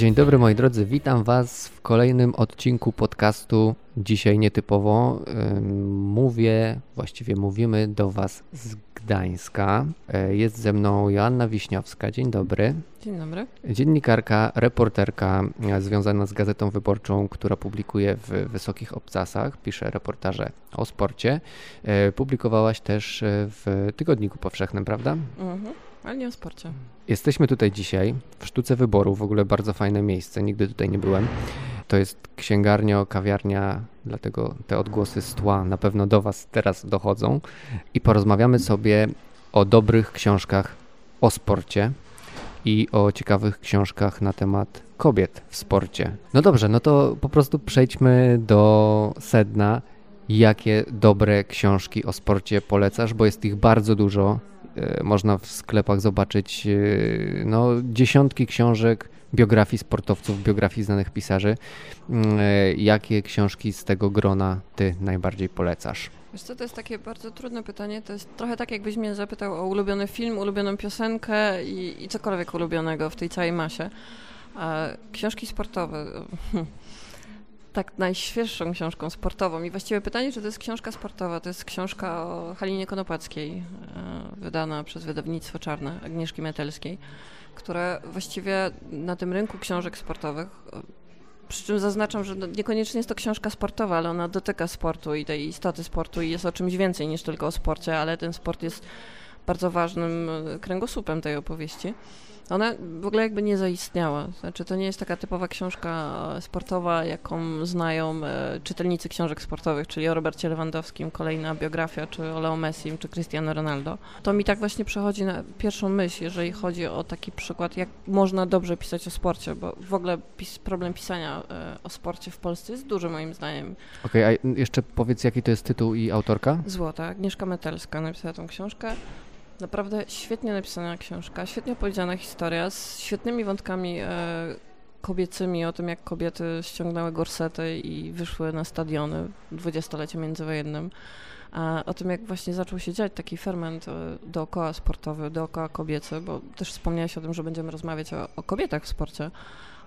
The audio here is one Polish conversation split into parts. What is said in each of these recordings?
Dzień dobry moi drodzy, witam Was w kolejnym odcinku podcastu. Dzisiaj nietypowo mówię, właściwie mówimy do Was z Gdańska. E, jest ze mną Joanna Wiśniowska. Dzień dobry. Dzień dobry. Dziennikarka, reporterka e, związana z Gazetą Wyborczą, która publikuje w Wysokich Obcasach, pisze reportaże o sporcie. E, publikowałaś też w Tygodniku Powszechnym, prawda? Mhm, ale nie o sporcie. Jesteśmy tutaj dzisiaj w Sztuce Wyboru, w ogóle bardzo fajne miejsce, nigdy tutaj nie byłem. To jest księgarnia, kawiarnia, dlatego te odgłosy z tła na pewno do Was teraz dochodzą. I porozmawiamy sobie o dobrych książkach o sporcie i o ciekawych książkach na temat kobiet w sporcie. No dobrze, no to po prostu przejdźmy do sedna. Jakie dobre książki o sporcie polecasz, bo jest ich bardzo dużo można w sklepach zobaczyć e, no, dziesiątki książek, biografii sportowców, biografii znanych pisarzy. Mm, e, jakie książki z tego grona ty najbardziej polecasz? Wiesz co, to jest takie bardzo trudne pytanie. To jest trochę tak, jakbyś mnie zapytał o ulubiony film, ulubioną piosenkę i, i cokolwiek ulubionego w tej całej masie. Książki sportowe. tak najświeższą książką sportową. I właściwie pytanie, czy to jest książka sportowa, to jest książka o Halinie Konopackiej, e, wydana przez wydawnictwo Czarne Agnieszki Metelskiej, które właściwie na tym rynku książek sportowych e, przy czym zaznaczam, że no, niekoniecznie jest to książka sportowa, ale ona dotyka sportu i tej istoty sportu i jest o czymś więcej niż tylko o sporcie, ale ten sport jest bardzo ważnym e, kręgosłupem tej opowieści. Ona w ogóle jakby nie zaistniała. Znaczy, to nie jest taka typowa książka sportowa, jaką znają e, czytelnicy książek sportowych, czyli o Robercie Lewandowskim, kolejna biografia, czy o Leo Messim, czy Cristiano Ronaldo. To mi tak właśnie przechodzi na pierwszą myśl, jeżeli chodzi o taki przykład, jak można dobrze pisać o sporcie, bo w ogóle pis problem pisania e, o sporcie w Polsce jest duży moim zdaniem. Okej, okay, a jeszcze powiedz, jaki to jest tytuł i autorka? Złota, Agnieszka Metelska napisała tą książkę. Naprawdę świetnie napisana książka, świetnie opowiedziana historia z świetnymi wątkami e, kobiecymi o tym, jak kobiety ściągnęły gorsety i wyszły na stadiony w dwudziestolecie międzywojennym. A o tym, jak właśnie zaczął się dziać taki ferment e, dookoła sportowy, dookoła kobiecy, bo też wspomniałeś o tym, że będziemy rozmawiać o, o kobietach w sporcie.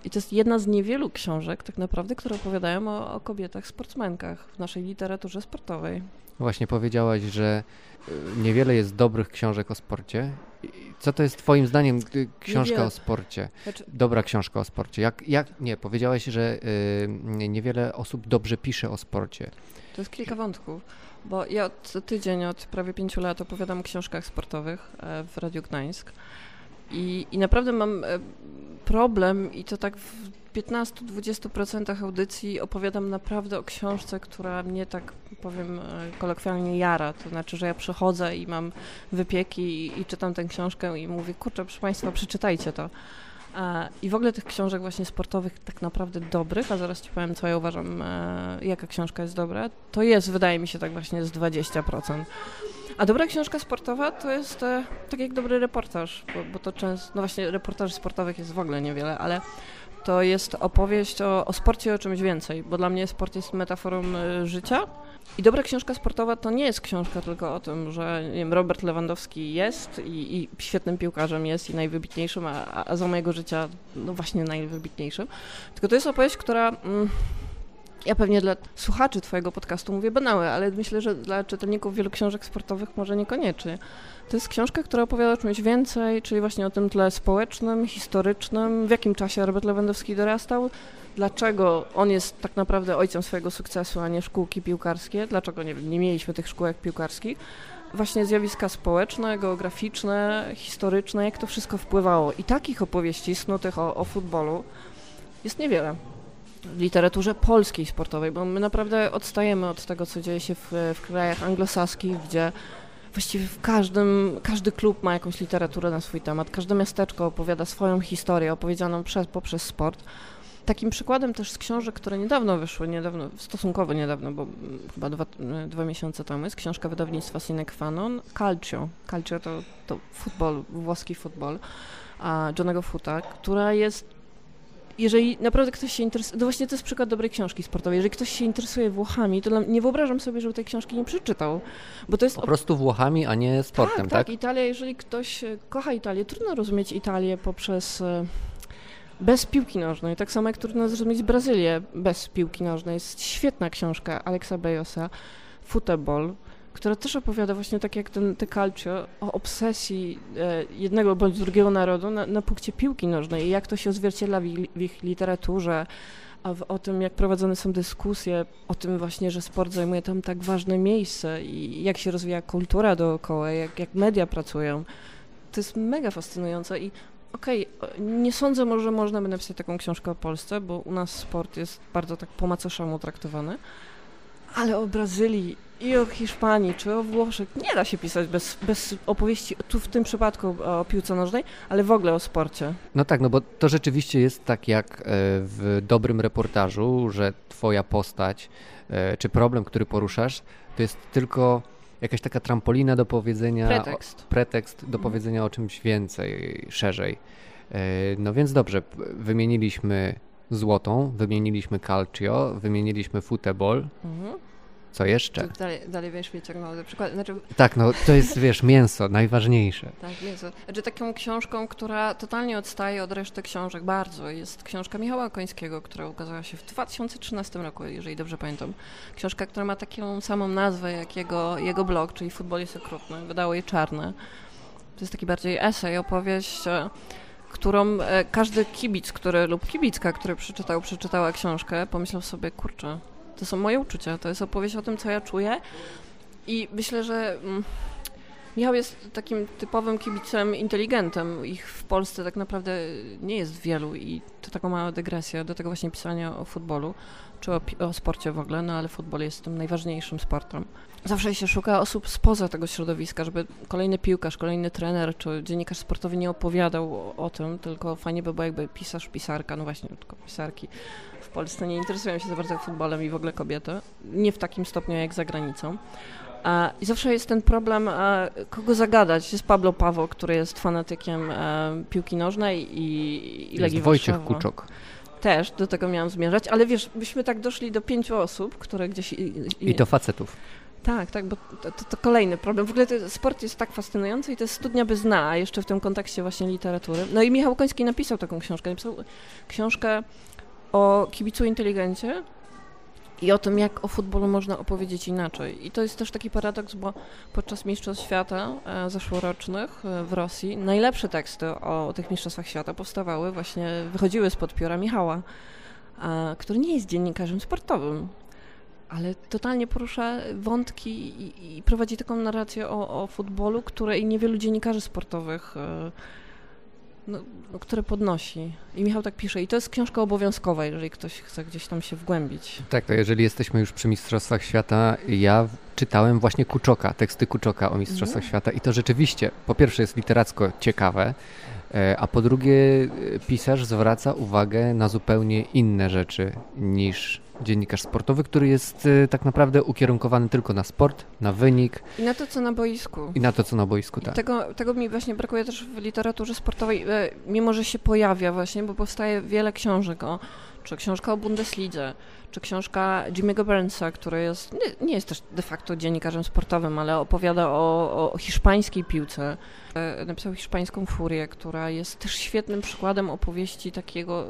I to jest jedna z niewielu książek, tak naprawdę, które opowiadają o, o kobietach sportsmenkach w naszej literaturze sportowej. Właśnie powiedziałaś, że y, niewiele jest dobrych książek o sporcie. Co to jest Twoim zdaniem y, książka o sporcie? Znaczy... Dobra książka o sporcie. Jak, jak, nie, powiedziałaś, że y, niewiele osób dobrze pisze o sporcie. To jest kilka wątków, bo ja od tydzień, od prawie pięciu lat opowiadam o książkach sportowych e, w Radiu Gdańsk. I, I naprawdę mam e, problem i to tak w 15-20% audycji opowiadam naprawdę o książce, która mnie tak powiem e, kolokwialnie jara. To znaczy, że ja przychodzę i mam wypieki i, i czytam tę książkę i mówię, kurczę, proszę Państwa, przeczytajcie to. I w ogóle tych książek właśnie sportowych tak naprawdę dobrych, a zaraz Ci powiem, co ja uważam, e, jaka książka jest dobra, to jest, wydaje mi się, tak właśnie z 20%. A dobra książka sportowa to jest e, tak jak dobry reportaż, bo, bo to często, no właśnie reportaży sportowych jest w ogóle niewiele, ale to jest opowieść o, o sporcie i o czymś więcej, bo dla mnie sport jest metaforą y, życia. I dobra książka sportowa to nie jest książka tylko o tym, że nie wiem, Robert Lewandowski jest i, i świetnym piłkarzem jest i najwybitniejszym, a, a za mojego życia no właśnie najwybitniejszym. Tylko to jest opowieść, która... Mm, ja pewnie dla słuchaczy Twojego podcastu mówię banały, ale myślę, że dla czytelników wielu książek sportowych może niekoniecznie. To jest książka, która opowiada o czymś więcej, czyli właśnie o tym tle społecznym, historycznym, w jakim czasie Robert Lewandowski dorastał, dlaczego on jest tak naprawdę ojcem swojego sukcesu, a nie szkółki piłkarskie, dlaczego nie, nie mieliśmy tych szkółek piłkarskich. Właśnie zjawiska społeczne, geograficzne, historyczne, jak to wszystko wpływało. I takich opowieści snutych o, o futbolu jest niewiele literaturze polskiej sportowej, bo my naprawdę odstajemy od tego, co dzieje się w, w krajach anglosaskich, gdzie właściwie w każdym, każdy klub ma jakąś literaturę na swój temat, każde miasteczko opowiada swoją historię opowiedzianą przez, poprzez sport. Takim przykładem też z książek, które niedawno wyszły, niedawno, stosunkowo niedawno, bo chyba dwa, dwa miesiące temu, jest książka wydawnictwa Sine Qua Non, Calcio. Calcio to, to futbol, włoski futbol, a Johnego Futa, która jest jeżeli naprawdę ktoś się interesuje, to właśnie to jest przykład dobrej książki sportowej, jeżeli ktoś się interesuje Włochami, to nie wyobrażam sobie, żeby tej książki nie przeczytał, bo to jest... Po prostu Włochami, a nie sportem, tak? Tak, tak, Italia, jeżeli ktoś e, kocha Italię, trudno rozumieć Italię poprzez e, bez piłki nożnej. Tak samo jak trudno zrozumieć Brazylię bez piłki nożnej. Jest świetna książka Alexa Bejosa, Football, która też opowiada właśnie tak jak ten te Calcio o obsesji e, jednego bądź drugiego narodu na, na punkcie piłki nożnej i jak to się odzwierciedla w ich, w ich literaturze, a w, o tym, jak prowadzone są dyskusje, o tym właśnie, że sport zajmuje tam tak ważne miejsce i jak się rozwija kultura dookoła, jak, jak media pracują. To jest mega fascynujące i okej, okay, nie sądzę może, że można by napisać taką książkę o Polsce, bo u nas sport jest bardzo tak po macoszemu traktowany, ale o Brazylii i o Hiszpanii, czy o Włoszech nie da się pisać bez, bez opowieści, tu w tym przypadku o piłce nożnej, ale w ogóle o sporcie. No tak, no bo to rzeczywiście jest tak jak e, w dobrym reportażu, że twoja postać, e, czy problem, który poruszasz, to jest tylko jakaś taka trampolina do powiedzenia. Pretekst. O, pretekst do mhm. powiedzenia o czymś więcej, szerzej. E, no więc dobrze, wymieniliśmy złotą, wymieniliśmy calcio, wymieniliśmy football. Mhm. Co jeszcze? Dalej, dalej wiesz, mnie ciągnął do przykładu. Znaczy... Tak, no to jest, wiesz, mięso, najważniejsze. Tak, mięso. Znaczy taką książką, która totalnie odstaje od reszty książek, bardzo, jest książka Michała Końskiego, która ukazała się w 2013 roku, jeżeli dobrze pamiętam. Książka, która ma taką samą nazwę jak jego, jego blog, czyli Futbol jest okrutny. Wydało je czarne. To jest taki bardziej esej, opowieść e, którą e, każdy kibic, który lub kibicka, który przeczytał, przeczytała książkę, pomyślał sobie, kurczę, to są moje uczucia, to jest opowieść o tym, co ja czuję. I myślę, że mm, Michał jest takim typowym kibicem inteligentem. Ich w Polsce tak naprawdę nie jest wielu i to taką mała dygresja do tego właśnie pisania o futbolu, czy o, o sporcie w ogóle, no ale futbol jest tym najważniejszym sportem. Zawsze się szuka osób spoza tego środowiska, żeby kolejny piłkarz, kolejny trener czy dziennikarz sportowy nie opowiadał o, o tym, tylko fajnie by było jakby pisarz, pisarka, no właśnie, tylko pisarki Polsce nie interesują się za bardzo futbolem i w ogóle kobiety. Nie w takim stopniu jak za granicą. I zawsze jest ten problem, kogo zagadać. Jest Pablo Pawo, który jest fanatykiem e, piłki nożnej i, i Legii Wojciech Kuczok. Też, do tego miałam zmierzać, ale wiesz, byśmy tak doszli do pięciu osób, które gdzieś... I, i, I to facetów. Tak, tak, bo to, to, to, kolejny problem. W ogóle sport jest tak fascynujący i to jest studnia bez dna, jeszcze w tym kontekście właśnie literatury. No i Michał Koński napisał taką książkę. Napisał książkę o kibicu inteligencie i o tym, jak o futbolu można opowiedzieć inaczej. I to jest też taki paradoks, bo podczas Mistrzostw Świata e, zeszłorocznych e, w Rosji najlepsze teksty o tych Mistrzostwach Świata powstawały właśnie, wychodziły spod pióra Michała, e, który nie jest dziennikarzem sportowym, ale totalnie porusza wątki i, i prowadzi taką narrację o, o futbolu, której niewielu dziennikarzy sportowych no, które podnosi. I Michał tak pisze. I to jest książka obowiązkowa, jeżeli ktoś chce gdzieś tam się wgłębić. Tak, to jeżeli jesteśmy już przy Mistrzostwach Świata, ja czytałem właśnie Kuczoka, teksty Kuczoka o Mistrzostwach no. Świata i to rzeczywiście, po pierwsze jest literacko ciekawe, e, a po drugie e, pisarz zwraca uwagę na zupełnie inne rzeczy niż dziennikarz sportowy, który jest y, tak naprawdę ukierunkowany tylko na sport, na wynik. I na to, co na boisku. I na to, co na boisku, tak. Tego, tego mi właśnie brakuje też w literaturze sportowej, e, mimo że się pojawia właśnie, bo powstaje wiele książek o, czy książka o Bundeslidze, czy książka Jimmy'ego Burnsa, który jest, nie, nie, jest też de facto dziennikarzem sportowym, ale opowiada o, o hiszpańskiej piłce. E, napisał hiszpańską furię, która jest też świetnym przykładem opowieści takiego,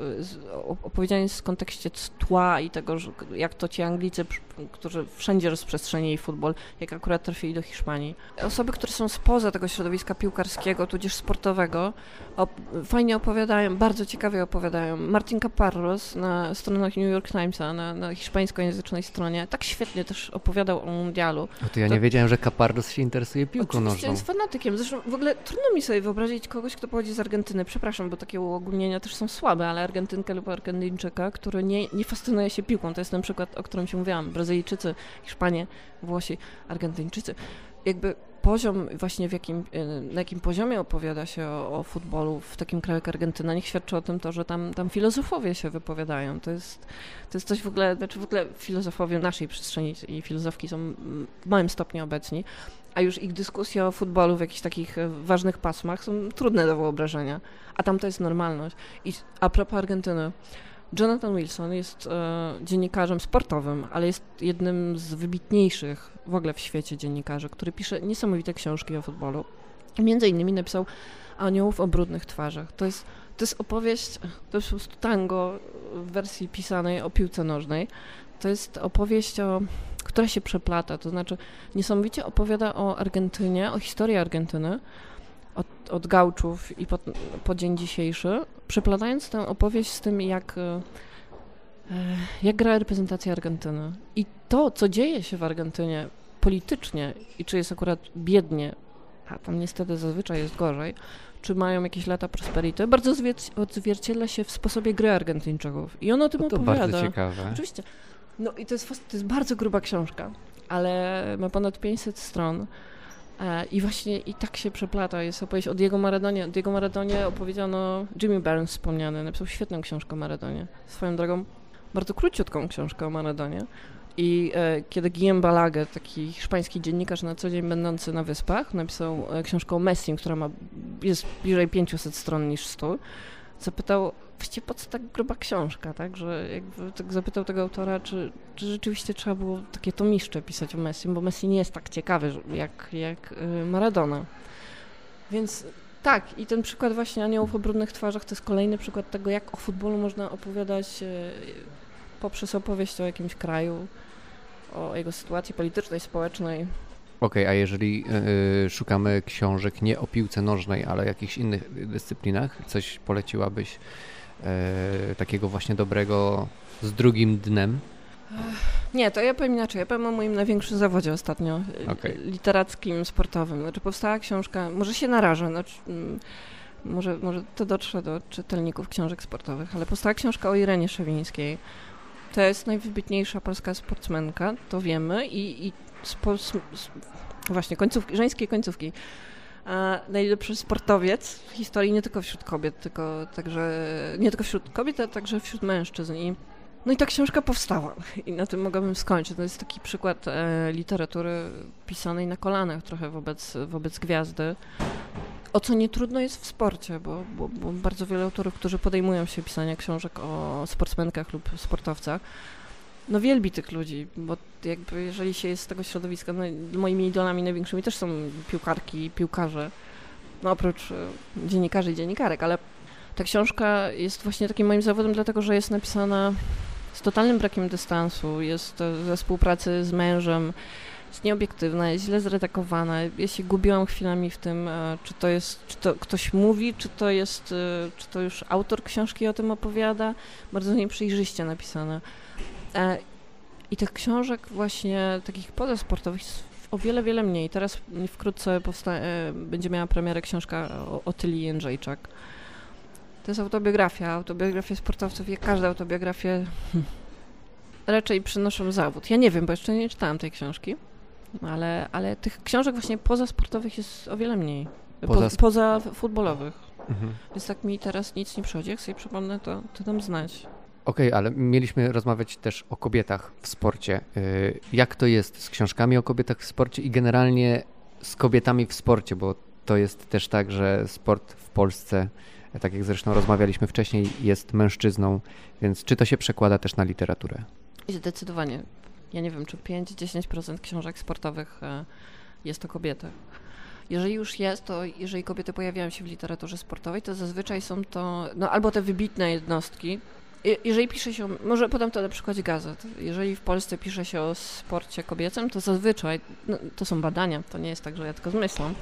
e, opowiedziania z kontekście tła i tego, jak to ci Anglicy, którzy wszędzie rozprzestrzenili futbol, jak akurat trafili do Hiszpanii. Osoby, które są spoza tego środowiska piłkarskiego, tudzież sportowego, fajnie opowiadają, bardzo ciekawie opowiadają. Martin Caparros na stronach New York Timesa, na na, hiszpańskojęzycznej stronie, tak świetnie też opowiadał o mundialu. No to ja to... nie wiedziałem, że Capardos się interesuje piłką nożną. jest fanatykiem. Zresztą w ogóle trudno mi sobie wyobrazić kogoś, kto pochodzi z Argentyny. Przepraszam, bo takie uogólnienia też są słabe, ale Argentynkę lub Argentyńczyka, który nie, nie fascynuje się piłką. To jest ten przykład, o którym się mówiłam. Brazylijczycy, Hiszpanie, Włosi, Argentyńczycy. Jakby poziom właśnie w jakim, y, na jakim poziomie opowiada się o, o, futbolu w takim kraju jak Argentyna, niech świadczy o tym to, że tam, tam filozofowie się wypowiadają. To jest, to jest coś w ogóle, znaczy w ogóle filozofowie naszej przestrzeni i filozofki są w małym stopniu obecni, a już ich dyskusje o futbolu w jakichś takich e, ważnych pasmach są trudne do wyobrażenia, a tam to jest normalność. I a propos Argentyny, Jonathan Wilson jest e, dziennikarzem sportowym, ale jest jednym z wybitniejszych w ogóle w świecie dziennikarzy, który pisze niesamowite książki o futbolu. Między innymi napisał Aniołów o brudnych twarzach. To jest To jest opowieść, to jest po prostu tango w wersji pisanej o piłce nożnej. To jest opowieść, o, która się przeplata, to znaczy niesamowicie opowiada o Argentynie, o historii Argentyny, od, od gałczów i po, po dzień dzisiejszy, przeplatając tę opowieść z tym, jak, e, jak gra reprezentacja Argentyny. I to, co dzieje się w Argentynie politycznie i czy jest akurat biednie, a tam niestety zazwyczaj jest gorzej, czy mają jakieś lata prosperity, bardzo odzwierciedla się w sposobie gry Argentyńczyków. I on o tym no to opowiada. bardzo ciekawe. Oczywiście. No i to jest, to jest bardzo gruba książka, ale ma ponad 500 stron. E, I właśnie i tak się przeplata. Jest opowieść o Diego Maradonie. O Diego Maradonie opowiedziano Jimmy Barnes wspomniany, napisał świetną książkę o Maradonie. Swoją drogą bardzo króciutką książkę o Maradonie. I e, kiedy Guillaume Balague, taki hiszpański dziennikarz na co dzień będący na wyspach, napisał e, książkę o Messim, która ma, jest bliżej 500 stron niż 100, zapytał, właściwie po co tak gruba książka, tak? Że jakby tak zapytał tego autora, czy, czy rzeczywiście trzeba było takie tomiszcze pisać o Messim, bo Messi nie jest tak ciekawy jak, jak y, Maradona. Więc tak, i ten przykład właśnie aniołów o brudnych twarzach to jest kolejny przykład tego, jak o futbolu można opowiadać y, poprzez opowieść o jakimś kraju, o jego sytuacji politycznej, społecznej. Okej, okay, a jeżeli y, szukamy książek nie o piłce nożnej, ale o jakichś innych dyscyplinach, coś poleciłabyś y, takiego właśnie dobrego z drugim dnem? Nie, to ja powiem inaczej. Ja powiem o moim największym zawodzie ostatnio, okay. literackim, sportowym. Znaczy powstała książka, może się narażę, znaczy, może, może to dotrze do czytelników książek sportowych, ale powstała książka o Irenie Szewińskiej. To jest najwybitniejsza polska sportsmenka, to wiemy i, i spo, właśnie końcówki, żeńskie końcówki. A najlepszy sportowiec w historii nie tylko wśród kobiet, tylko także nie tylko wśród kobiet, ale także wśród mężczyzn. I, no i ta książka powstała i na tym mogłabym skończyć. To jest taki przykład e, literatury pisanej na kolanach trochę wobec, wobec gwiazdy. O co nie trudno jest w sporcie, bo, bo, bo bardzo wiele autorów, którzy podejmują się pisania książek o sportsmenkach lub sportowcach, no wielbi tych ludzi, bo jakby jeżeli się jest z tego środowiska, no, moimi idolami największymi też są piłkarki, piłkarze, no oprócz e, dziennikarzy i dziennikarek, ale ta książka jest właśnie takim moim zawodem, dlatego że jest napisana z totalnym brakiem dystansu, jest ze współpracy z mężem, jest nieobiektywna, jest źle zredagowana. Ja się gubiłam chwilami w tym, e, czy to jest, czy to ktoś mówi, czy to jest, e, czy to już autor książki o tym opowiada. Bardzo nieprzejrzyście napisane. E, I tych książek właśnie takich pozasportowych jest o wiele, wiele mniej. Teraz wkrótce powsta- będzie miała premierę książka o, o Tyli Jędrzejczak. To jest autobiografia. Autobiografie sportowców, jak każda autobiografia, hmm, raczej przynoszą zawód. Ja nie wiem, bo jeszcze nie czytałam tej książki, ale, ale tych książek właśnie pozasportowych jest o wiele mniej. Poza, po, poza futbolowych. Mhm. Więc tak mi teraz nic nie przychodzi. Jak sobie przypomnę, to, to dam znać. Okej, okay, ale mieliśmy rozmawiać też o kobietach w sporcie. Y, jak to jest z książkami o kobietach w sporcie i generalnie z kobietami w sporcie, bo to jest też tak, że sport w Polsce, tak jak zresztą rozmawialiśmy wcześniej, jest mężczyzną, więc czy to się przekłada też na literaturę? Zdecydowanie. Ja nie wiem, czy 5-10% książek sportowych e, jest to kobiety. Jeżeli już jest, to jeżeli kobiety pojawiają się w literaturze sportowej, to zazwyczaj są to no, albo te wybitne jednostki, jeżeli pisze się, może podam to na przykładzie gazet, jeżeli w Polsce pisze się o sporcie kobiecym, to zazwyczaj, no, to są badania, to nie jest tak, że ja tylko zmyslam,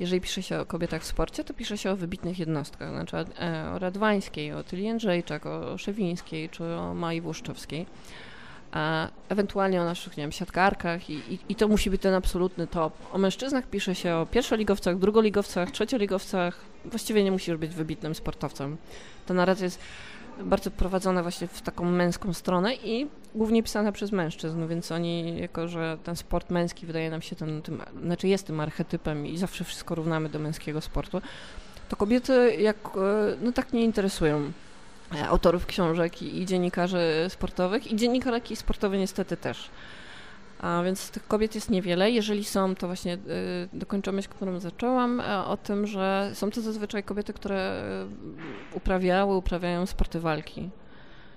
jeżeli pisze się o kobietach w sporcie, to pisze się o wybitnych jednostkach, znaczy e, o Radwańskiej, o Tyli Jędrzejczak, o Szewińskiej czy o Mai Włoszczowskiej. A ewentualnie o naszych, nie wiem, siatkarkach i, i, i, to musi być ten absolutny top. O mężczyznach pisze się o pierwszoligowcach, drugoligowcach, trzecioligowcach. Właściwie nie musisz być wybitnym sportowcem. Ta narracja jest bardzo prowadzone właśnie w taką męską stronę i głównie pisane przez mężczyzn, więc oni, jako że ten sport męski wydaje nam się tym, tym znaczy jest tym archetypem i zawsze wszystko równamy do męskiego sportu, to kobiety jak, e, no tak nie interesują e, autorów książek i, i dziennikarzy sportowych i dziennikarki sportowe niestety też. A więc tych kobiet jest niewiele. Jeżeli są, to właśnie y, dokończę myśl, którą zaczęłam, e, o tym, że są to zazwyczaj kobiety, które y, uprawiały, uprawiają sporty walki.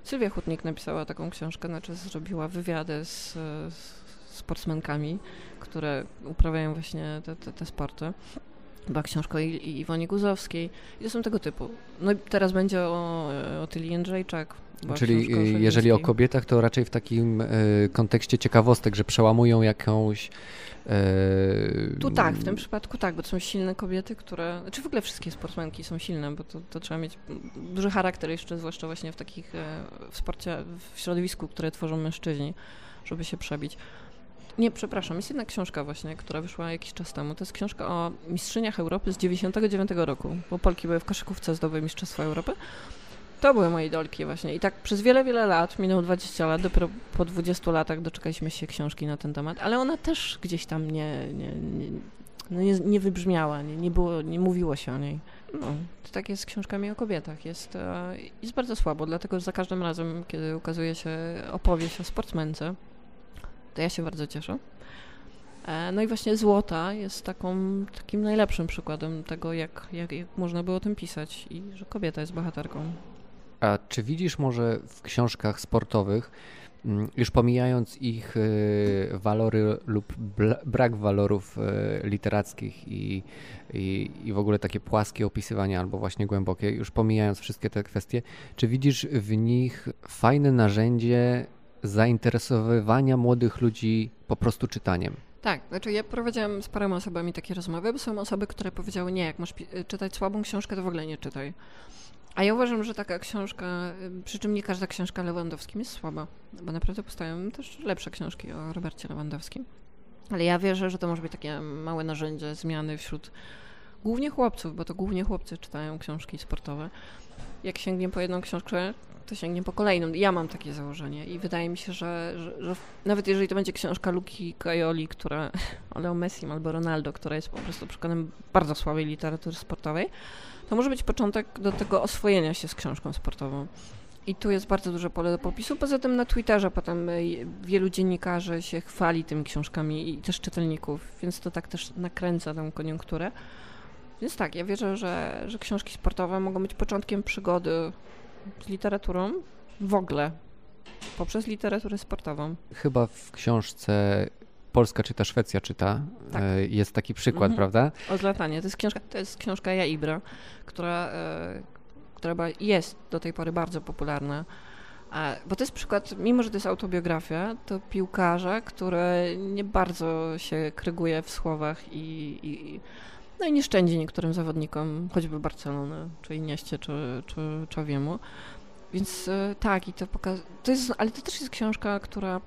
Sylwia Hutnik napisała taką książkę, znaczy zrobiła wywiady z, z sportsmenkami, które uprawiają właśnie te, te, te sporty. Była książka o Iwonie Guzowskiej. I to są tego typu. No i teraz będzie o, o Tyli Jędrzejczak. Czyli y, jeżeli o kobietach, to raczej w takim y, kontekście ciekawostek, że przełamują jakąś. y, Tu tak, w tym przypadku tak, bo to są silne kobiety, które. Czy w ogóle wszystkie sportsmenki są silne, bo to, to trzeba mieć duży charakter jeszcze, zwłaszcza właśnie w takich w sporcie, w środowisku, które tworzą mężczyźni, żeby się przebić. Nie, przepraszam, jest jedna książka właśnie, która wyszła jakiś czas temu. To jest książka o mistrzyniach Europy z 99 roku, bo Polki były w koszykówce zdobyły Mistrzostwa Europy. To były moje idolki właśnie. I tak przez wiele, wiele lat, minęło 20 lat, dopiero po 20 latach doczekaliśmy się książki na ten temat, ale ona też gdzieś tam nie, nie, nie, no nie, nie wybrzmiała, nie, nie, było, nie mówiło się o niej. No, to tak jest z książkami o kobietach. Jest, e, jest bardzo słabo, dlatego za każdym razem, kiedy ukazuje się opowieść o sportsmence, to ja się bardzo cieszę. E, No i właśnie Złota jest taką, takim najlepszym przykładem tego, jak, jak, jak można było o tym pisać i że kobieta jest bohaterką. A czy widzisz może w książkach sportowych, mm, już pomijając ich y, walory lub brak walorów y, literackich i, i, i w ogóle takie płaskie opisywania albo właśnie głębokie, już pomijając wszystkie te kwestie, czy widzisz w nich fajne narzędzie zainteresowywania młodych ludzi po prostu czytaniem? Tak, znaczy ja prowadziłam z paroma osobami takie rozmowy, bo są osoby, które powiedziały, nie, jak masz czytać słabą książkę, to w ogóle nie czytaj. A ja uważam, że taka książka, y, przy czym nie każda książka Lewandowskim jest słaba, bo naprawdę powstają też lepsze książki o Robercie Lewandowskim. Ale ja wierzę, że to może być takie małe narzędzie zmiany wśród głównie chłopców, bo to głównie chłopcy czytają książki sportowe. Jak sięgnie po jedną książkę, to sięgnie po kolejną. Ja mam takie założenie i wydaje mi się, że, że, że nawet jeżeli to będzie książka Luki Kajoli, która, ale o Messim albo Ronaldo, która jest po prostu przykładem bardzo słabej literatury sportowej, to może być początek do tego oswojenia się z książką sportową. I tu jest bardzo duże pole do popisu. Poza tym na Twitterze potem y, wielu dziennikarzy się chwali tymi książkami i też czytelników, więc to tak też nakręca tę koniunkturę. Więc tak, ja wierzę, że, że książki sportowe mogą być początkiem przygody z literaturą w ogóle, poprzez literaturę sportową. Chyba w książce Polska czyta, Szwecja czyta Tak. y, jest taki przykład, Mhm. prawda? Odlatanie. To jest książka, to jest książka Jaibra, która, e, która jest do tej pory bardzo popularna. A, bo to jest przykład, mimo że to jest autobiografia, to piłkarza, który nie bardzo się kryguje w słowach i, i, no i nie szczędzi niektórym zawodnikom, choćby Barcelony, czy Inieście, czy, czy Czawiemu. Więc e, tak, i to pokazuje, ale to też jest książka, która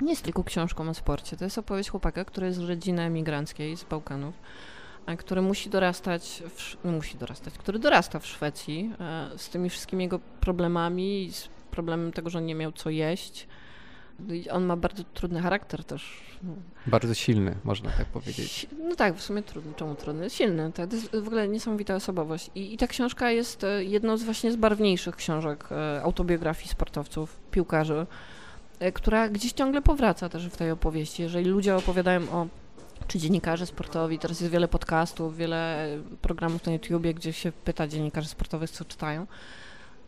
nie jest tylko książką o sporcie. To jest opowieść chłopaka, który jest z rodziny emigranckiej z Bałkanów, a który musi dorastać, w, no musi dorastać, który dorasta w Szwecji e, z tymi wszystkimi jego problemami, z problemem tego, że nie miał co jeść. On ma bardzo trudny charakter też. no. Bardzo silny, można tak powiedzieć. No tak, w sumie trudny. Czemu trudny? Silny. To to jest w ogóle niesamowita osobowość. I, I ta książka jest e, jedną z właśnie z barwniejszych książek e, autobiografii sportowców, piłkarzy, e, która gdzieś ciągle powraca też w tej opowieści. Jeżeli ludzie opowiadają o czy dziennikarze sportowi, teraz jest wiele podcastów, wiele programów na YouTubie, gdzie się pyta dziennikarzy sportowych, co czytają,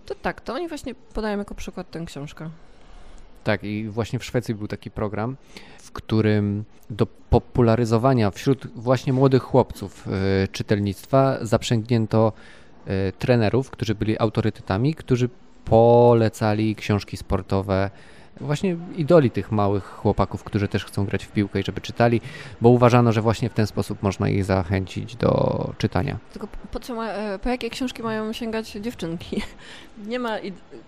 to tak, to oni właśnie podają jako przykład tę książkę. Tak, i właśnie w Szwecji był taki program, w którym do popularyzowania wśród właśnie młodych chłopców y, czytelnictwa zaprzęgnięto y, trenerów, którzy byli autorytetami, którzy polecali książki sportowe właśnie idoli tych małych chłopaków, którzy też chcą grać w piłkę i żeby czytali, bo uważano, że właśnie w ten sposób można ich zachęcić do czytania. Tylko po- co ma, e, po jakie książki mają sięgać dziewczynki? Nie ma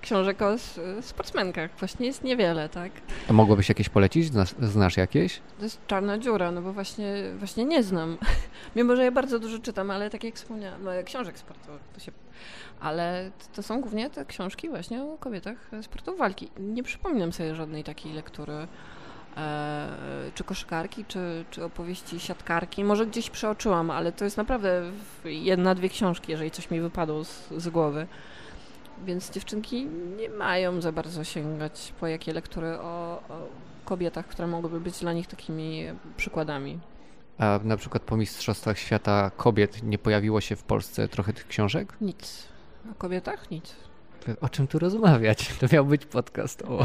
książek o sportsmenkach, właśnie jest niewiele, tak? To mogłabyś jakieś polecić? Znasz, znasz jakieś? To jest czarna dziura, no bo właśnie, właśnie nie znam. Mimo, że ja bardzo dużo czytam, ale tak jak wspomniałam, no, książek sportowych to się... Ale to są głównie te książki właśnie o kobietach e, sportu walki. Nie przypominam sobie żadnej takiej lektury e, czy koszykarki, czy, czy opowieści siatkarki. Może gdzieś przeoczyłam, ale to jest naprawdę jedna, dwie książki, jeżeli coś mi wypadło z, z głowy. Więc dziewczynki nie mają za bardzo sięgać po jakie lektury o, o kobietach, które mogłyby być dla nich takimi przykładami. A na przykład po Mistrzostwach Świata Kobiet nie pojawiło się w Polsce trochę tych książek? Nic. O kobietach nic. O czym tu rozmawiać? To miał być podcast o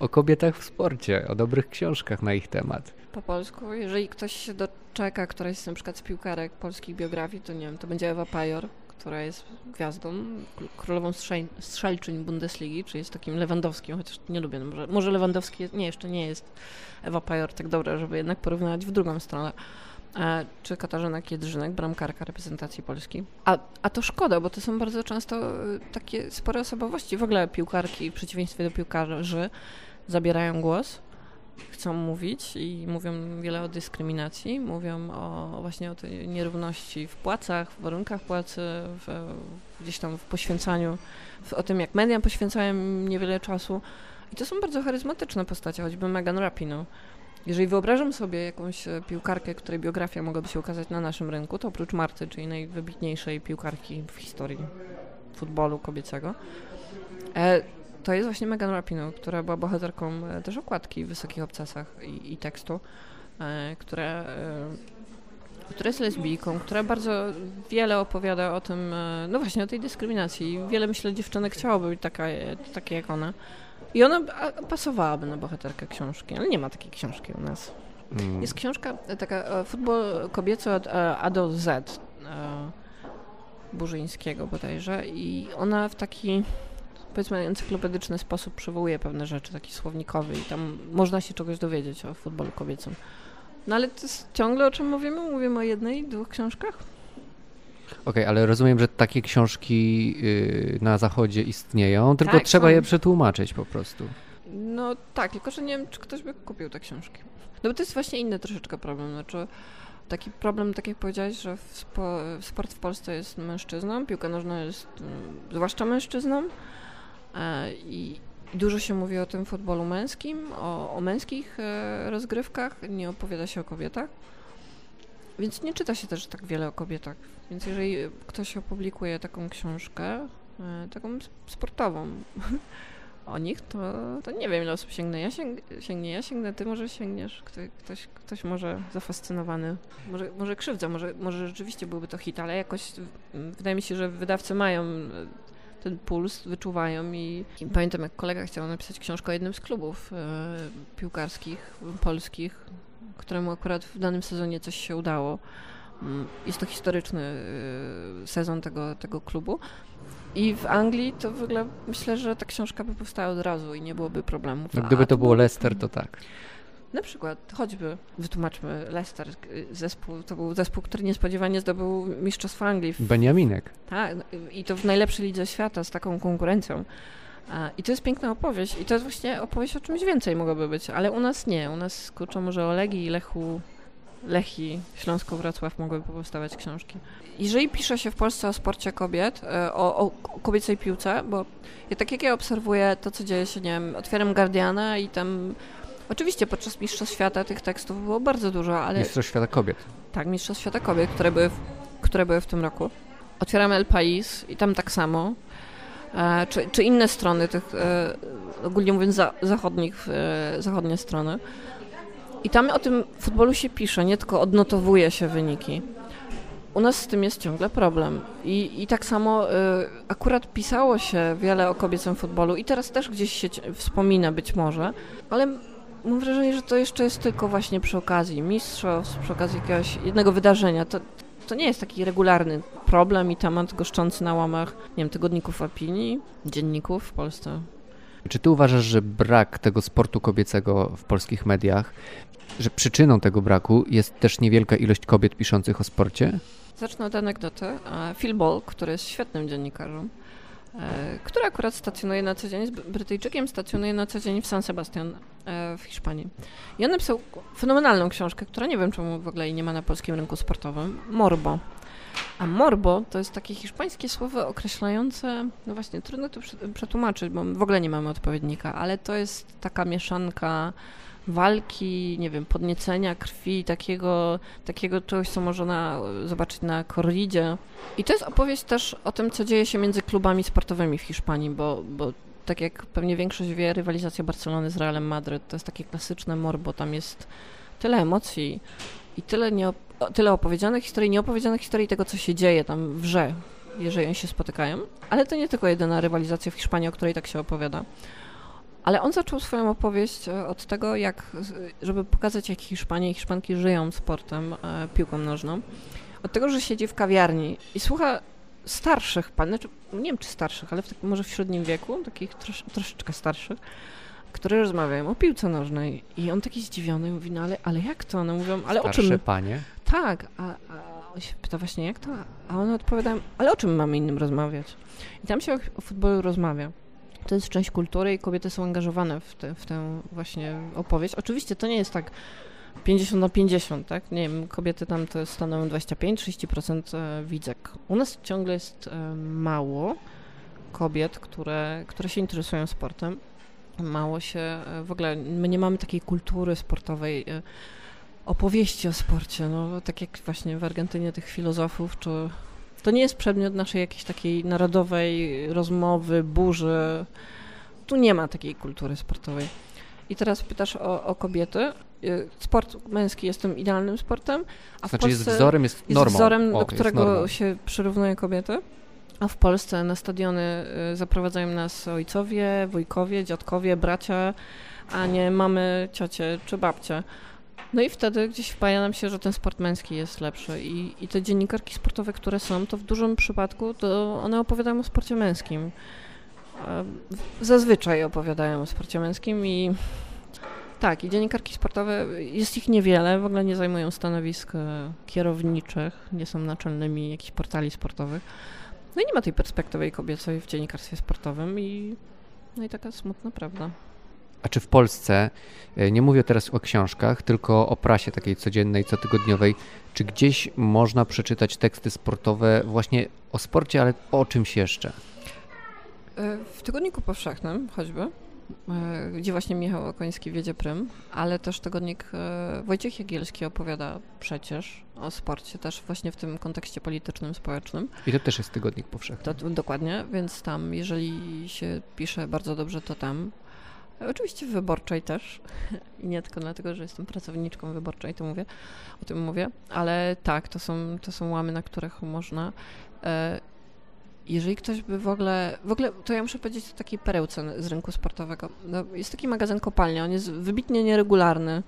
o kobietach w sporcie, o dobrych książkach na ich temat. Po polsku, jeżeli ktoś się doczeka któraś na przykład z piłkarek polskich biografii, to nie wiem, to będzie Ewa Pajor, która jest gwiazdą, królową strzelczyń Bundesligi, czyli jest takim Lewandowskim, chociaż nie lubię, no może, może Lewandowski, jest, nie, jeszcze nie jest Ewa Pajor tak dobra, żeby jednak porównać w drugą stronę. E, czy Katarzyna Kiedrzynek, bramkarka reprezentacji Polski. A, a to szkoda, bo to są bardzo często e, takie spore osobowości. W ogóle piłkarki, w przeciwieństwie do piłkarzy, zabierają głos, chcą mówić i mówią wiele o dyskryminacji, mówią o właśnie o tej nierówności w płacach, w warunkach płacy, w, gdzieś tam w poświęcaniu, w, o tym jak media poświęcają niewiele czasu. I to są bardzo charyzmatyczne postacie, choćby Megan Rapinoe. Jeżeli wyobrażam sobie jakąś e, piłkarkę, której biografia mogłaby się ukazać na naszym rynku, to oprócz Marty, czyli najwybitniejszej piłkarki w historii futbolu kobiecego, e, to jest właśnie Megan Rapinoe, która była bohaterką e, też okładki w Wysokich Obcasach i, i tekstu, która, która jest lesbijką, która bardzo wiele opowiada o tym, no właśnie o tej dyskryminacji. Wiele, myślę, dziewczynek chciałoby być taka, takie jak ona. I ona pasowałaby na bohaterkę książki, ale nie ma takiej książki u nas. Mm. Jest książka e, taka e, futbol kobiecy od e, A do Z Burzyńskiego bodajże i ona w taki powiedzmy encyklopedyczny sposób przywołuje pewne rzeczy, taki słownikowy i tam można się czegoś dowiedzieć o futbolu kobiecym. No ale to jest ciągle o czym mówimy? Mówimy o jednej, dwóch książkach? Okej, okay, ale rozumiem, że takie książki y, na zachodzie istnieją, tylko tak, trzeba są. je przetłumaczyć po prostu. No tak, tylko że nie wiem, czy ktoś by kupił te książki. No bo to jest właśnie inny troszeczkę problem. Znaczy, taki problem, tak jak powiedziałeś, że sport w Polsce jest mężczyzną, piłka nożna jest y, zwłaszcza mężczyzną i dużo się mówi o tym futbolu męskim, o, o męskich e, rozgrywkach, nie opowiada się o kobietach. Więc nie czyta się też tak wiele o kobietach. Więc jeżeli ktoś opublikuje taką książkę, e, taką sportową o nich, to, to nie wiem, ile osób sięgnie. Ja sięg, ja sięgnę, ty może sięgniesz. Ktoś, ktoś może zafascynowany, może, może krzywdza, może, może rzeczywiście byłby to hit, ale jakoś wydaje mi się, że wydawcy mają e, ten puls, wyczuwają i, i pamiętam, jak kolega chciał napisać książkę o jednym z klubów e, piłkarskich polskich, któremu akurat w danym sezonie coś się udało. Mm, jest to historyczny y, sezon tego, tego klubu. I w Anglii to w ogóle myślę, że ta książka by powstała od razu i nie byłoby problemów. No, gdyby to było Leicester, to tak. Na przykład, choćby, wytłumaczmy, Leicester, y, zespół, to był zespół, który niespodziewanie zdobył Mistrzostwo Anglii. W... Beniaminek. Tak, no, i to w najlepszej lidze świata z taką konkurencją. I to jest piękna opowieść. I to jest właśnie opowieść o czymś więcej mogłoby być, ale u nas nie. U nas kurczę może o Legii i Lechu, Lechi, Śląsko-Wrocław mogłyby powstawać książki. Jeżeli pisze się w Polsce o sporcie kobiet, e, o, o kobiecej piłce, bo ja, tak jak ja obserwuję to, co dzieje się, nie wiem, otwieram Guardiana i tam Oczywiście podczas Mistrzostw Świata tych tekstów było bardzo dużo, ale... Mistrzostw Świata Kobiet. Tak, Mistrzostw Świata Kobiet, które były w, które były w tym roku. Otwieramy El Pais i tam tak samo. E, czy, czy inne strony tych, e, ogólnie mówiąc za, zachodnich, e, zachodnie strony. I tam o tym futbolu się pisze, nie tylko odnotowuje się wyniki. U nas z tym jest ciągle problem. I, i tak samo akurat pisało się wiele o kobiecym futbolu i teraz też gdzieś się wspomina być może, ale mam wrażenie, że to jeszcze jest tylko właśnie przy okazji mistrzostw, przy okazji jakiegoś jednego wydarzenia. To, to nie jest taki regularny problem i temat goszczący na łamach, nie wiem, tygodników opinii, dzienników w Polsce. Czy ty uważasz, że brak tego sportu kobiecego w polskich mediach, że przyczyną tego braku jest też niewielka ilość kobiet piszących o sporcie? Zacznę od anegdoty. Phil Ball, który jest świetnym dziennikarzem, E, który akurat stacjonuje na co dzień, jest Brytyjczykiem, stacjonuje na co dzień w San Sebastian e, w Hiszpanii. I on napisał fenomenalną książkę, która nie wiem czemu w ogóle jej nie ma na polskim rynku sportowym, Morbo. A morbo to jest takie hiszpańskie słowo określające, no właśnie, trudno to przetłumaczyć, bo w ogóle nie mamy odpowiednika, ale to jest taka mieszanka walki, nie wiem, podniecenia krwi, takiego, takiego czegoś, co można zobaczyć na korridzie. I to jest opowieść też o tym, co dzieje się między klubami sportowymi w Hiszpanii, bo, bo tak jak pewnie większość wie, rywalizacja Barcelony z Realem Madryt to jest takie klasyczne morbo, tam jest tyle emocji i tyle, nie, tyle opowiedzianych historii, nieopowiedzianych historii tego, co się dzieje tam w grze, jeżeli oni się spotykają. Ale to nie tylko jedyna rywalizacja w Hiszpanii, o której tak się opowiada. Ale on zaczął swoją opowieść e, od tego, jak, żeby pokazać, jak Hiszpanie i Hiszpanki żyją sportem, e, piłką nożną. Od tego, że siedzi w kawiarni i słucha starszych pan, znaczy, nie wiem czy starszych, ale w, tak, może w średnim wieku, takich trosz, troszeczkę starszych, które rozmawiają o piłce nożnej. I on taki zdziwiony mówi, no ale, ale jak to? One mówią, ale Starsze o czym? panie? Tak, a, a on się pyta właśnie jak to? A one odpowiadają, ale o czym mamy innym rozmawiać? I tam się o, o futbolu rozmawia. To jest część kultury i kobiety są angażowane w, te, w tę właśnie opowieść. Oczywiście to nie jest tak 50 na 50, tak? Nie wiem, kobiety tam to stanowią 25-30% e, widzek. U nas ciągle jest e, mało kobiet, które, które się interesują sportem. Mało się, e, w ogóle my nie mamy takiej kultury sportowej, opowieści o sporcie. No, tak jak właśnie w Argentynie tych filozofów, czy to nie jest przedmiot naszej jakiejś takiej narodowej rozmowy, burzy. Tu nie ma takiej kultury sportowej. I teraz pytasz o, o kobiety. Y, sport męski jest tym idealnym sportem, a znaczy w Polsce jest wzorem, jest normą. Jest wzorem, o, do którego się przyrównuje kobiety. A w Polsce na stadiony y, zaprowadzają nas ojcowie, wujkowie, dziadkowie, bracia, a nie mamy ciocie czy babcie. No i wtedy gdzieś wpaja nam się, że ten sport męski jest lepszy. I, i te dziennikarki sportowe, które są, to w dużym przypadku to one opowiadają o sporcie męskim. Zazwyczaj opowiadają o sporcie męskim i tak, i dziennikarki sportowe, jest ich niewiele, w ogóle nie zajmują stanowisk e, kierowniczych, nie są naczelnymi jakichś portali sportowych. No i nie ma tej perspektywy kobiecej w dziennikarstwie sportowym i no i taka smutna prawda. A czy w Polsce, e, nie mówię teraz o książkach, tylko o prasie takiej codziennej, cotygodniowej, czy gdzieś można przeczytać teksty sportowe właśnie o sporcie, ale o czymś jeszcze? E, w Tygodniku Powszechnym choćby, gdzie właśnie Michał Okoński wiedzie prym, ale też tygodnik Wojciech Jagielski opowiada przecież o sporcie, też właśnie w tym kontekście politycznym, społecznym. I to też jest Tygodnik Powszechny. To, dokładnie, więc tam, jeżeli się pisze bardzo dobrze, to tam. Oczywiście wyborczej też. I nie tylko dlatego, że jestem pracowniczką wyborczej, to mówię, o tym mówię, ale tak, to są, to są łamy, na których można. Jeżeli ktoś by w ogóle, w ogóle, to ja muszę powiedzieć o takiej perełce z rynku sportowego. No, jest taki magazyn Kopalnia, on jest wybitnie nieregularny.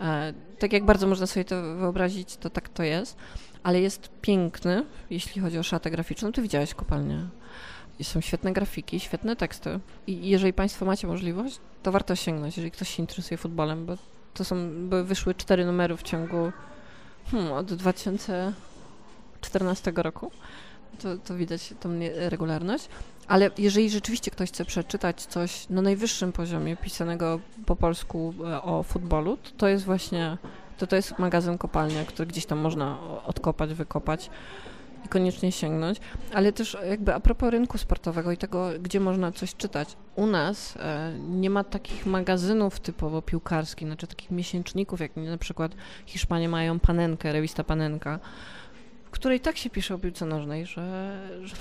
E, tak jak bardzo można sobie to wyobrazić, to tak to jest, ale jest piękny, jeśli chodzi o szatę graficzną. Ty widziałeś Kopalnię? są świetne grafiki, świetne teksty. I jeżeli Państwo macie możliwość, to warto sięgnąć, jeżeli ktoś się interesuje futbolem, bo to są, bo wyszły cztery numery w ciągu hmm, od 2014 roku. To, to widać tą regularność. Ale jeżeli rzeczywiście ktoś chce przeczytać coś na najwyższym poziomie pisanego po polsku e, o futbolu, to, to jest właśnie, to, to jest magazyn Kopalnia, który gdzieś tam można odkopać, wykopać i koniecznie sięgnąć, ale też jakby a propos rynku sportowego i tego, gdzie można coś czytać. U nas e, nie ma takich magazynów typowo piłkarskich, znaczy takich miesięczników, jak na przykład Hiszpanie mają Panenkę, rewista Panenka, w której tak się pisze o piłce nożnej, że, że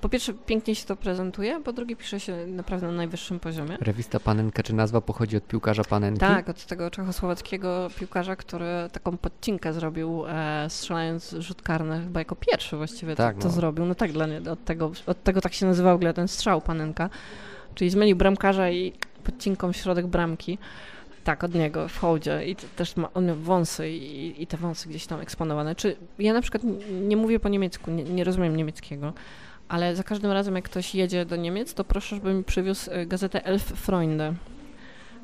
po pierwsze pięknie się to prezentuje, po drugie pisze się naprawdę na najwyższym poziomie. Rewista Panenka, czy nazwa pochodzi od piłkarza Panenki? Tak, od tego czechosłowackiego piłkarza, który taką podcinkę zrobił e, strzelając rzut karny, chyba jako pierwszy właściwie tak, to, to no. zrobił. No tak, dla od, tego, od tego tak się nazywał w ogóle ten strzał Panenka, czyli zmylił bramkarza i podcinką w środek bramki. Tak, od niego w hołdzie i też ma, on wąsy i, i, te wąsy gdzieś tam eksponowane. Czy ja na przykład nie mówię po niemiecku, nie, nie rozumiem niemieckiego, ale za każdym razem, jak ktoś jedzie do Niemiec, to proszę, żeby mi przywiózł e, gazetę Elf Freunde,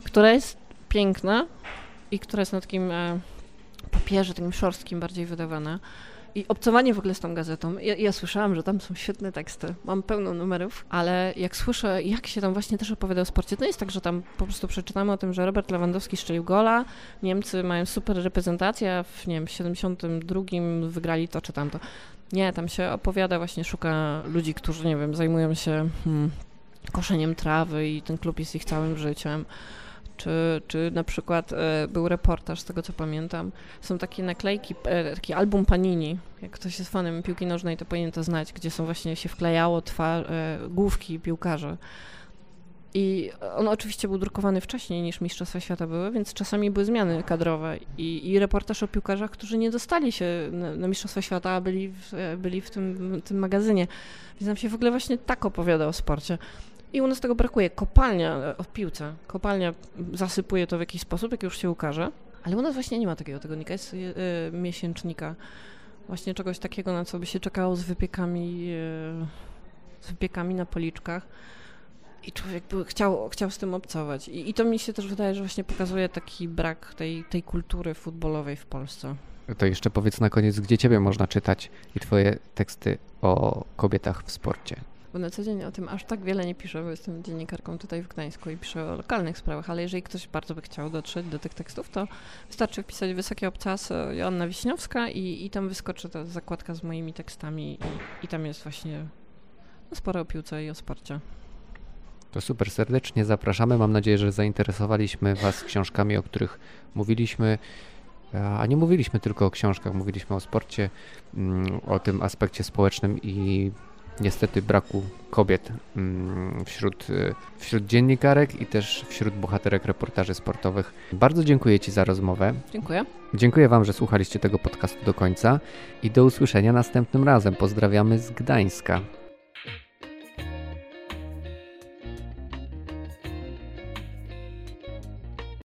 która jest piękna i która jest na takim e, papierze, takim szorstkim bardziej wydawana. I obcowanie w ogóle z tą gazetą. Ja, ja, słyszałam, że tam są świetne teksty. Mam pełno numerów, ale jak słyszę, jak się tam właśnie też opowiada o sporcie, to jest tak, że tam po prostu przeczytamy o tym, że Robert Lewandowski strzelił gola, Niemcy mają super reprezentację, w nie wiem, 72 wygrali to czy tamto. Nie, tam się opowiada, właśnie szuka ludzi, którzy, nie wiem, zajmują się hmm, koszeniem trawy i ten klub jest ich całym życiem. Czy, czy na przykład e, był reportaż, z tego co pamiętam, są takie naklejki, e, taki album Panini, jak ktoś jest fanem piłki nożnej, to powinien to znać, gdzie są właśnie się wklejało e, główki piłkarzy. I on oczywiście był drukowany wcześniej niż Mistrzostwa Świata były, więc czasami były zmiany kadrowe i, i reportaż o piłkarzach, którzy nie dostali się na, na Mistrzostwa Świata, a byli w, byli w tym, tym magazynie. Więc nam się w ogóle właśnie tak opowiada o sporcie. I u nas tego brakuje. Kopalnia e, o piłce, kopalnia zasypuje to w jakiś sposób, jak już się ukaże. Ale u nas właśnie nie ma takiego tygodnika, jest y, miesięcznika. Właśnie czegoś takiego, na co by się czekało z wypiekami, y, z wypiekami na policzkach. I człowiek by chciał, chciał z tym obcować. I, I, to mi się też wydaje, że właśnie pokazuje taki brak tej, tej kultury futbolowej w Polsce. To jeszcze powiedz na koniec, gdzie ciebie można czytać i twoje teksty o kobietach w sporcie. Bo na co dzień o tym aż tak wiele nie piszę, bo jestem dziennikarką tutaj w Gdańsku i piszę o lokalnych sprawach, ale jeżeli ktoś bardzo by chciał dotrzeć do tych tekstów, to wystarczy wpisać Wysokie Obcasy Joanna Wiśniowska i, i tam wyskoczy ta zakładka z moimi tekstami i, i tam jest właśnie no, sporo o piłce i o sporcie. To super, serdecznie zapraszamy. Mam nadzieję, że zainteresowaliśmy Was książkami, o których mówiliśmy. A nie mówiliśmy tylko o książkach, mówiliśmy o sporcie, mm, o tym aspekcie społecznym i niestety braku kobiet mm, wśród, y, wśród dziennikarek i też wśród bohaterek reportaży sportowych. Bardzo dziękuję Ci za rozmowę. Dziękuję. Dziękuję Wam, że słuchaliście tego podcastu do końca i do usłyszenia następnym razem. Pozdrawiamy z Gdańska.